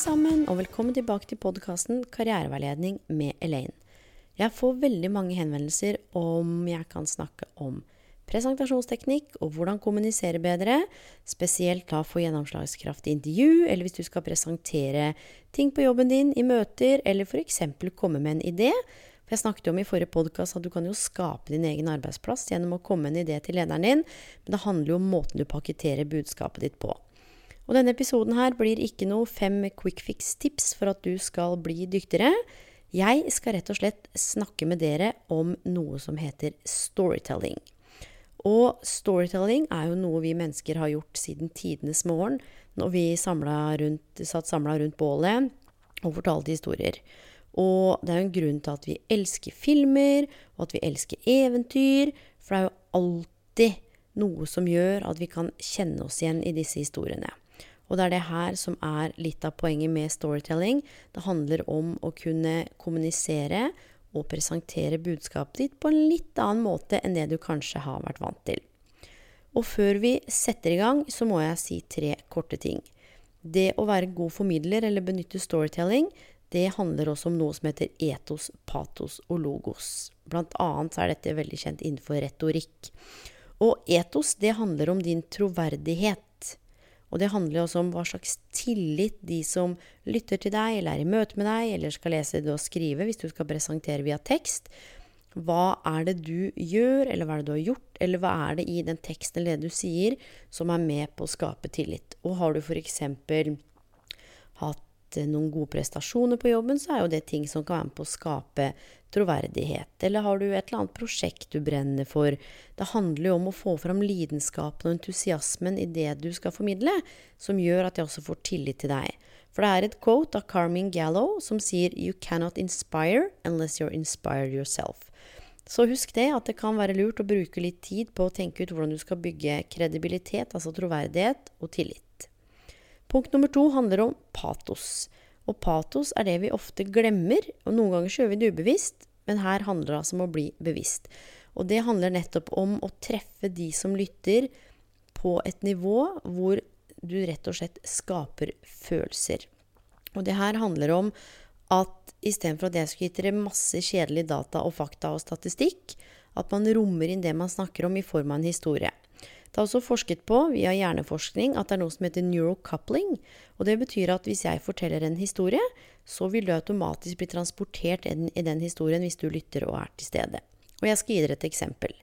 Sammen, og velkommen tilbake til podkasten Karriereveiledning med Elaine. Jeg får veldig mange henvendelser om jeg kan snakke om presentasjonsteknikk og hvordan kommunisere bedre, spesielt da få gjennomslagskraft i intervju, eller hvis du skal presentere ting på jobben din i møter, eller f.eks. komme med en idé. For jeg snakket jo om i forrige podkast at du kan jo skape din egen arbeidsplass gjennom å komme med en idé til lederen din, men det handler jo om måten du pakketterer budskapet ditt på. Og denne episoden her blir ikke noe fem quick fix-tips for at du skal bli dyktigere. Jeg skal rett og slett snakke med dere om noe som heter storytelling. Og storytelling er jo noe vi mennesker har gjort siden tidenes morgen, når vi rundt, satt samla rundt bålet og fortalte historier. Og det er jo en grunn til at vi elsker filmer, og at vi elsker eventyr, for det er jo alltid noe som gjør at vi kan kjenne oss igjen i disse historiene. Og det er det her som er litt av poenget med storytelling. Det handler om å kunne kommunisere og presentere budskapet ditt på en litt annen måte enn det du kanskje har vært vant til. Og før vi setter i gang, så må jeg si tre korte ting. Det å være god formidler eller benytte storytelling, det handler også om noe som heter etos, patos og logos. Blant annet er dette veldig kjent innenfor retorikk. Og etos, det handler om din troverdighet. Og det handler også om hva slags tillit de som lytter til deg, eller er i møte med deg, eller skal lese det og skrive hvis du skal presentere via tekst. Hva er det du gjør, eller hva er det du har gjort, eller hva er det i den teksten eller det du sier, som er med på å skape tillit? Og har du f.eks. noen gode prestasjoner på jobben, så er jo det ting som kan være med på å skape troverdighet. Eller har du et eller annet prosjekt du brenner for? Det handler jo om å få fram lidenskapen og entusiasmen i det du skal formidle, som gjør at jeg også får tillit til deg. For det er et quote av Carmen Gallo som sier You cannot inspire unless you're inspired yourself. Så husk det, at det kan være lurt å bruke litt tid på å tenke ut hvordan du skal bygge kredibilitet, altså troverdighet, og tillit. Punkt nummer to handler om patos. Og patos er det vi ofte glemmer, og noen ganger så gjør vi det ubevisst, men her handler det altså om å bli bevisst. Og det handler nettopp om å treffe de som lytter, på et nivå hvor du rett og slett skaper følelser. Og det her handler om at istedenfor at jeg skulle gitt dere masse kjedelige data og fakta og statistikk, at man rommer inn det man snakker om i form av en historie. Det er også forsket på via hjerneforskning at det er noe som heter neurocoupling. Og det betyr at hvis jeg forteller en historie, så vil du automatisk bli transportert i den historien hvis du lytter og er til stede. Og jeg skal gi dere et eksempel.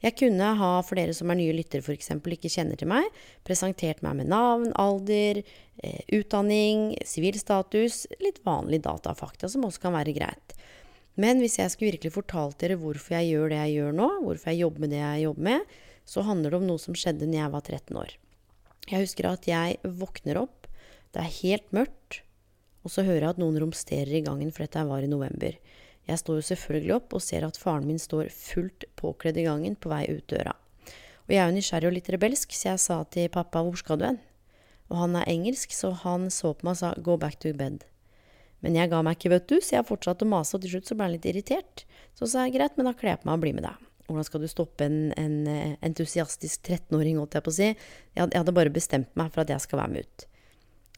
Jeg kunne ha, for dere som er nye lyttere f.eks. ikke kjenner til meg, presentert meg med navn, alder, utdanning, utdanning, sivilstatus, litt vanlige datafakta som også kan være greit. Men hvis jeg skulle virkelig fortalt dere hvorfor jeg gjør det jeg gjør nå, hvorfor jeg jobber med det jeg jobber med, så handler det om noe som skjedde når jeg var 13 år. Jeg husker at jeg våkner opp, det er helt mørkt, og så hører jeg at noen romsterer i gangen, for dette var i november. Jeg står jo selvfølgelig opp og ser at faren min står fullt påkledd i gangen på vei ut døra. Og jeg er jo nysgjerrig og litt rebelsk, så jeg sa til pappa 'hvor skal du hen?' Og han er engelsk, så han så på meg og sa 'go back to bed'. Men jeg ga meg ikke, vet du, så jeg fortsatte å mase, og til slutt så ble han litt irritert. Så sa jeg greit, men da kler jeg på meg og blir med deg. Hvordan skal du stoppe en, en eh, entusiastisk 13-åring, holdt jeg på å si. Jeg hadde, bare bestemt meg for at jeg skal være med ut.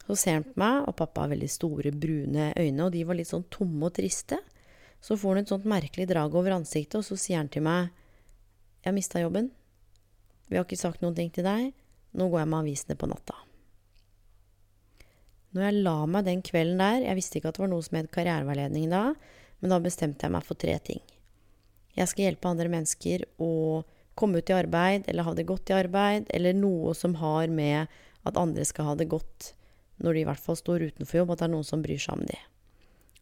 Så ser han på meg, og pappa har veldig store, brune øyne, og de var litt sånn tomme og triste. Så får han et sånt merkelig drag over ansiktet, og så sier han til meg Jeg har mista jobben. Vi har ikke sagt noen ting til deg. Nå går jeg med avisene på natta. Når jeg la meg den kvelden der Jeg visste ikke at det var noe som het karriereveiledning da, men da bestemte jeg meg for tre ting. Jeg skal hjelpe andre mennesker å komme ut i arbeid, eller ha det godt i arbeid, eller noe som har med at andre skal ha det godt når de i hvert fall står utenfor jobb, at det er noen som bryr seg om de.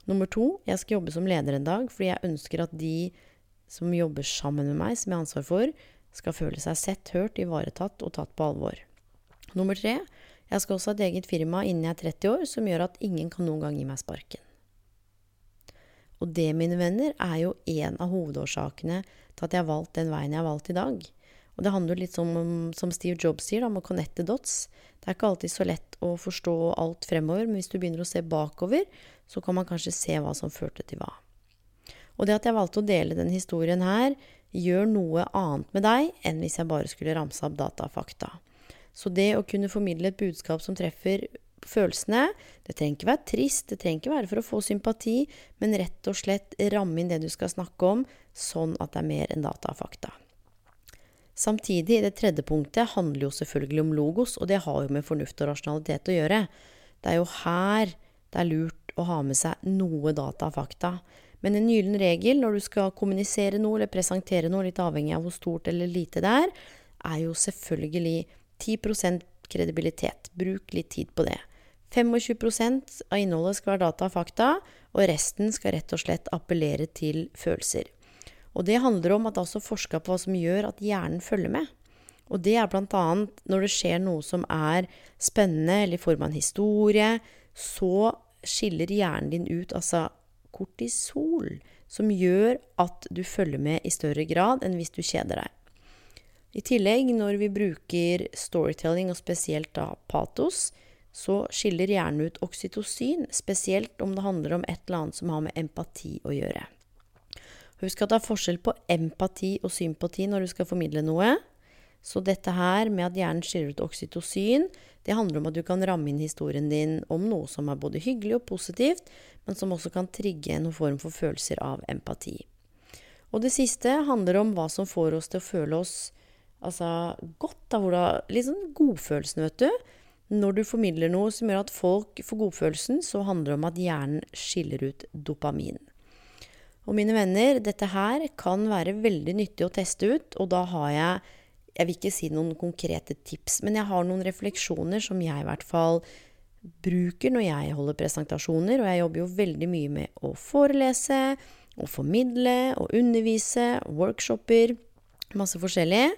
Nummer to, jeg skal jobbe som leder en dag fordi jeg ønsker at de som jobber sammen med meg, som jeg har ansvar for, skal føle seg sett, hørt, ivaretatt og tatt på alvor. Nummer tre, jeg skal også ha et eget firma innen jeg er 30 år som gjør at ingen kan noen gang gi meg sparken. Og det, mine venner, er jo en av hovedårsakene til at jeg har valgt den veien jeg har valgt i dag. Og det handler litt som, som Steve Jobs sier, om å connecte dots. Det er ikke alltid så lett å forstå alt fremover, men hvis du begynner å se bakover, så kan man kanskje se hva som førte til hva. Og det at jeg valgte å dele denne historien her, gjør noe annet med deg enn hvis jeg bare skulle ramse opp data og fakta. Så det å kunne formidle et budskap som treffer følelsene, det trenger ikke være trist, det trenger ikke være for å få sympati, men rett og slett ramme inn det du skal snakke om, sånn at det er mer enn data og fakta. Samtidig, det tredje punktet handler jo selvfølgelig om logos, og det har jo med fornuft og rasjonalitet å gjøre. Det er jo her det er lurt å ha med seg noe data og fakta. Men en gyllen regel når du skal kommunisere noe eller presentere noe, litt avhengig av hvor stort eller lite det er, er jo selvfølgelig 10% kredibilitet. Bruk litt tid på det. 25% av innholdet skal være data og fakta, og resten skal rett og slett appellere til følelser. Og det handler om at det også forska på hva som gjør at hjernen følger med. Og det er bl.a. når det skjer noe som er spennende, eller i form av en historie, så skiller hjernen din ut altså kortisol, som gjør at du følger med i større grad enn hvis du kjeder deg. I tillegg, når vi bruker storytelling, og spesielt da patos, så skiller hjernen ut oksytocin, spesielt om det handler om et eller annet som har med empati å gjøre. Husk at det er forskjell på empati og sympati når du skal formidle noe. Så dette her med at hjernen skiller ut oksytocin, det handler om at du kan ramme inn historien din om noe som er både hyggelig og positivt, men som også kan trigge noen form for følelser av empati. Og det siste handler om hva som får oss til å føle oss altså, godt. Litt sånn godfølelsen, vet du. Når du formidler noe som gjør at folk får godfølelsen, så handler det om at hjernen skiller ut dopamin. Og mine venner, dette her kan være veldig nyttig å teste ut, og da har jeg Jeg vil ikke si noen konkrete tips, men jeg har noen refleksjoner som jeg i hvert fall bruker når jeg holder presentasjoner, og jeg jobber jo veldig mye med å forelese, å formidle, å undervise, workshoper, masse forskjellig.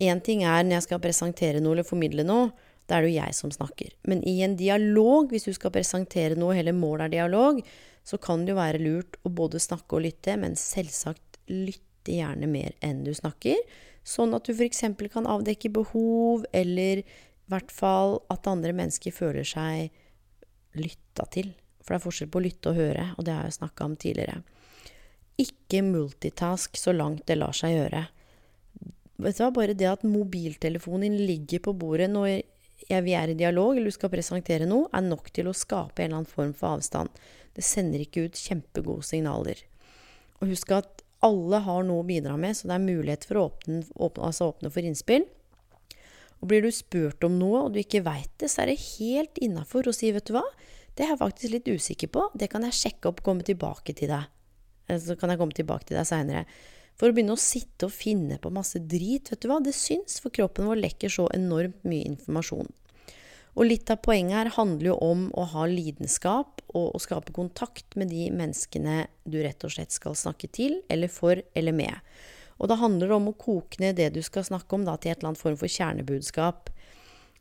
Én ting er når jeg skal presentere noe eller formidle noe, da er det jo jeg som snakker. Men i en dialog, hvis du skal presentere noe, hele målet er dialog, så kan det jo være lurt å både snakke og lytte, men selvsagt lytte gjerne mer enn du snakker. Sånn at du f.eks. kan avdekke behov, eller i hvert fall at andre mennesker føler seg lytta til. For det er forskjell på å lytte og høre, og det har jeg snakka om tidligere. Ikke multitask så langt det lar seg gjøre. Vet du hva, Bare det at mobiltelefonen din ligger på bordet når vi er i dialog eller du skal presentere noe, er nok til å skape en eller annen form for avstand. Det sender ikke ut kjempegode signaler. Og husk at alle har noe å bidra med, så det er mulighet for å åpne, åpne, altså åpne for innspill. Og blir du spurt om noe, og du ikke veit det, så er det helt innafor å si, vet du hva, det er jeg faktisk litt usikker på, det kan jeg sjekke opp og komme tilbake til deg. Eh, så kan jeg komme tilbake til deg seinere. For å begynne å sitte og finne på masse drit, vet du hva, det syns, for kroppen vår lekker så enormt mye informasjon. Og litt av poenget her handler jo om å ha lidenskap og å skape kontakt med de menneskene du rett og slett skal snakke til, eller for, eller med. Og da handler det om å koke ned det du skal snakke om, da, til et eller annet form for kjernebudskap.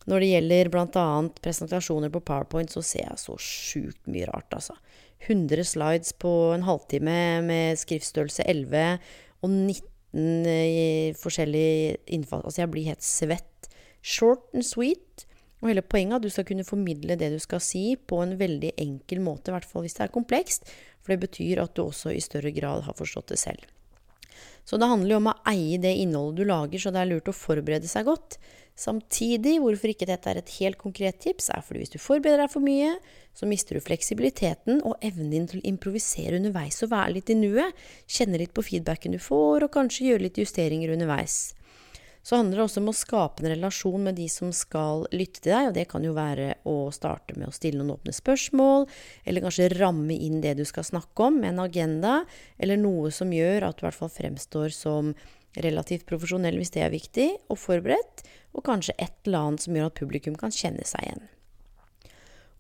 Når det gjelder bl.a. presentasjoner på PowerPoint, så ser jeg så sjukt mye rart, altså. 100 slides på en halvtime med skriftstørrelse 11 og 19 eh, forskjellige innfall. Altså, jeg blir helt svett. Short and sweet. Og hele poenget er at du skal kunne formidle det du skal si, på en veldig enkel måte, i hvert fall hvis det er komplekst. For det betyr at du også i større grad har forstått det selv. Så det handler jo om å eie det innholdet du lager, så det er lurt å forberede seg godt. Samtidig, hvorfor ikke dette er et helt konkret tips, er fordi hvis du forbereder deg for mye, så mister du fleksibiliteten og evnen din til å improvisere underveis og være litt i nuet, kjenne litt på feedbacken du får, og kanskje gjøre litt justeringer underveis. Så handler det også om å skape en relasjon med de som skal lytte til deg, og det kan jo være å starte med å stille noen åpne spørsmål, eller kanskje ramme inn det du skal snakke om, med en agenda, eller noe som gjør at du i hvert fall fremstår som relativt profesjonell hvis det er viktig, og forberedt, og kanskje et eller annet som gjør at publikum kan kjenne seg igjen.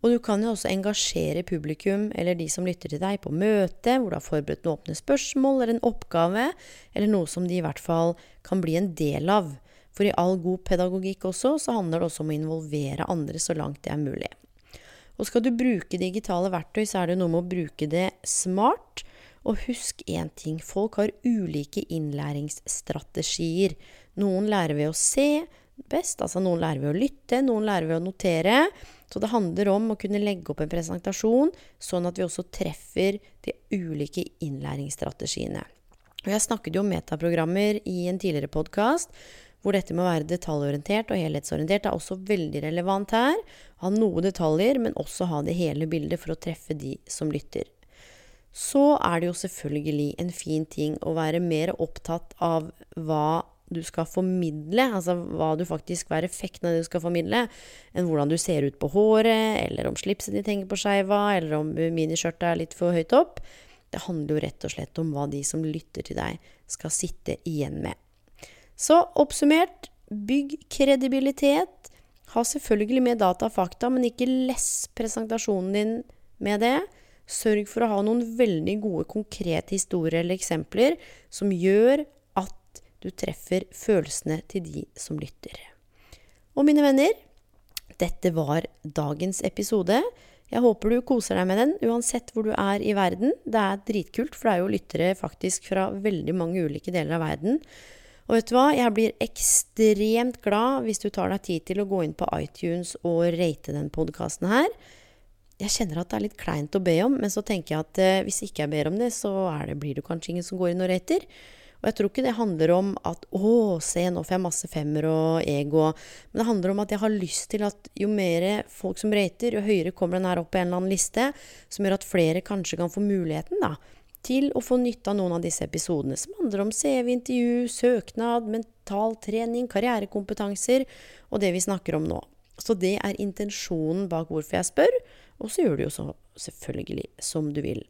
Og du kan jo også engasjere publikum eller de som lytter til deg, på møte hvor du har forberedt noen åpne spørsmål eller en oppgave, eller noe som de i hvert fall kan bli en del av. For i all god pedagogikk også, så handler det også om å involvere andre så langt det er mulig. Og skal du bruke digitale verktøy, så er det noe med å bruke det smart. Og husk én ting, folk har ulike innlæringsstrategier. Noen lærer ved å se best, altså noen lærer ved å lytte, noen lærer ved å notere. Så det handler om å kunne legge opp en presentasjon sånn at vi også treffer de ulike innlæringsstrategiene. Og jeg snakket jo om metaprogrammer i en tidligere podkast, hvor dette med å være detaljorientert og helhetsorientert er også veldig relevant her. Ha noe detaljer, men også ha det hele bildet for å treffe de som lytter. Så er det jo selvfølgelig en fin ting å være mer opptatt av hva du skal formidle, altså hva du faktisk, hva er effekten av det du skal formidle, enn hvordan du ser ut på håret, eller om slipset ditt henger på skeiva, eller om miniskjørtet er litt for høyt opp. Det handler jo rett og slett om hva de som lytter til deg, skal sitte igjen med. Så oppsummert, bygg kredibilitet. Ha selvfølgelig med data og fakta, men ikke less presentasjonen din med det. Sørg for å ha noen veldig gode konkrete historier eller eksempler som gjør du treffer følelsene til de som lytter. Og mine venner, dette var dagens episode. Jeg håper du koser deg med den, uansett hvor du er i verden. Det er dritkult, for det er jo lyttere faktisk fra veldig mange ulike deler av verden. Og vet du hva, jeg blir ekstremt glad hvis du tar deg tid til å gå inn på iTunes og rate den podkasten her. Jeg kjenner at det er litt kleint å be om, men så tenker jeg at eh, hvis ikke jeg ber om det, så det, blir det kanskje ingen som går inn og rater. Og jeg tror ikke det handler om at 'Å, se, nå får jeg masse femmer og ego'. Men det handler om at jeg har lyst til at jo mer folk som rater, jo høyere kommer den her opp på en eller annen liste, som gjør at flere kanskje kan få muligheten, da. Til å få nytte av noen av disse episodene som handler om CV-intervju, søknad, mental trening, karrierekompetanser og det vi snakker om nå. Så det er intensjonen bak hvorfor jeg spør, og så gjør du jo så selvfølgelig som du vil.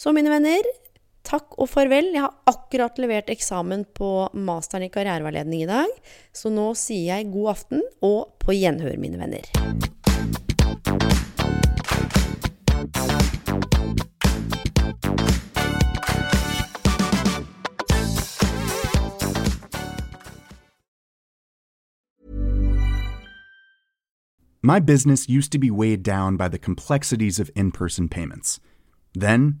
Så mine venner, Takk og farvel. Jeg har akkurat levert eksamen på masteren i karriereveiledning i dag, så nå sier jeg god aften og på gjenhør, mine venner. My business used to be weighed down by the complexities of in person payments. Then,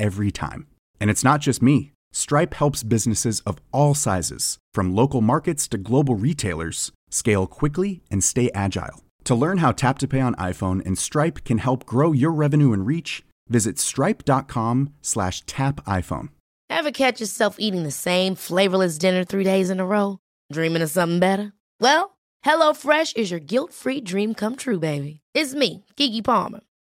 every time. And it's not just me. Stripe helps businesses of all sizes, from local markets to global retailers, scale quickly and stay agile. To learn how Tap to Pay on iPhone and Stripe can help grow your revenue and reach, visit stripe.com/tapiphone. Ever catch yourself eating the same flavorless dinner 3 days in a row, dreaming of something better? Well, HelloFresh is your guilt-free dream come true, baby. It's me, Kiki Palmer.